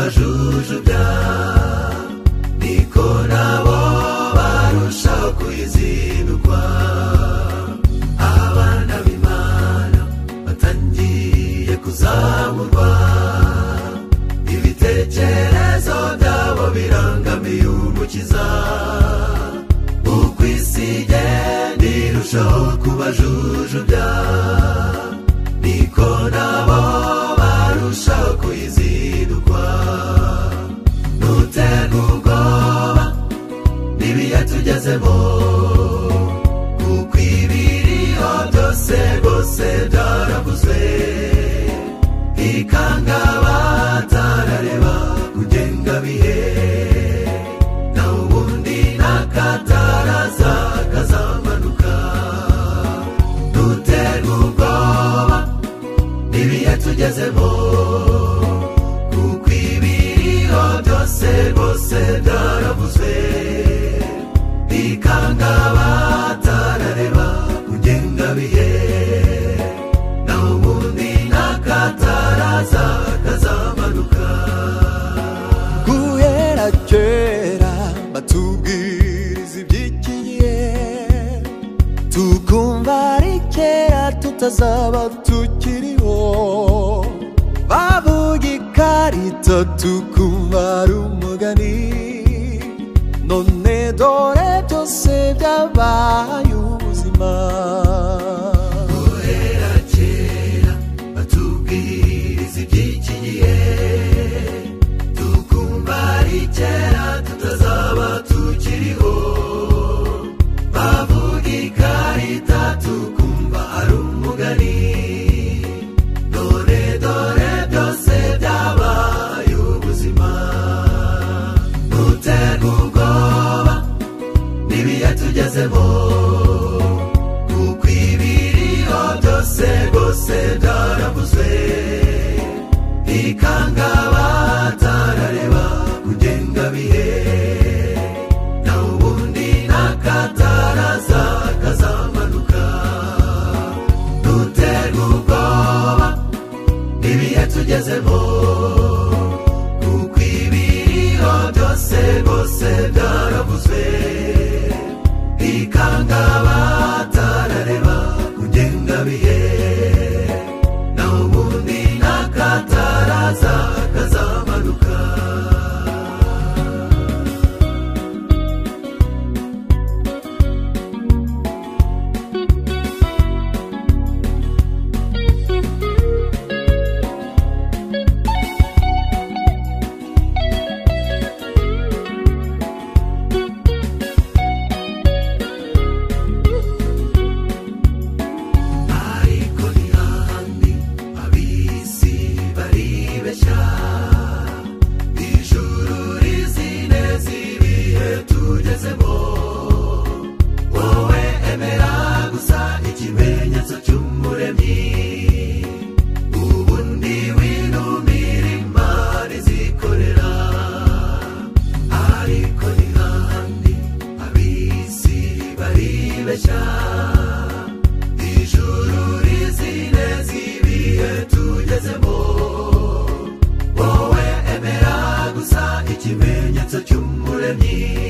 kubajujubya niko nabo barushaho kuyizindukwa abana b'imana batangiye kuzamurwa. Ibitekerezo byabo birangamiye umukiza. Uko isi igenda irushaho kubajujubya niko nabo barushaho kuyizindukwa nuterwa ubwoba n'ibihe tugezemo kuko ibiriho byose rwose byaravuzwe ikanga batarareba kugenga bihe. Naho ubundi n'akataraza kazamanuka. Duterwa ubwoba n'ibihe tugezemo byose rwose byaravuzwe ikanga batarareba bihe. Naho ubundi n'akataraza kazamanuka. Guhera kera batubwiriza iby'iki gihe tukumva ari kera tutazaba tukiriho. Bavuga ikarita tukumva ari umugani none dore byose byabaye ubuzima guhera kera batubwiriza iby'iki gihe tukumva ari kera tutazaba tukiriho bavuga ikarita tukumva ari umugani none dore byose byabaye ubuzima tugezemo bihe cy'umuremyi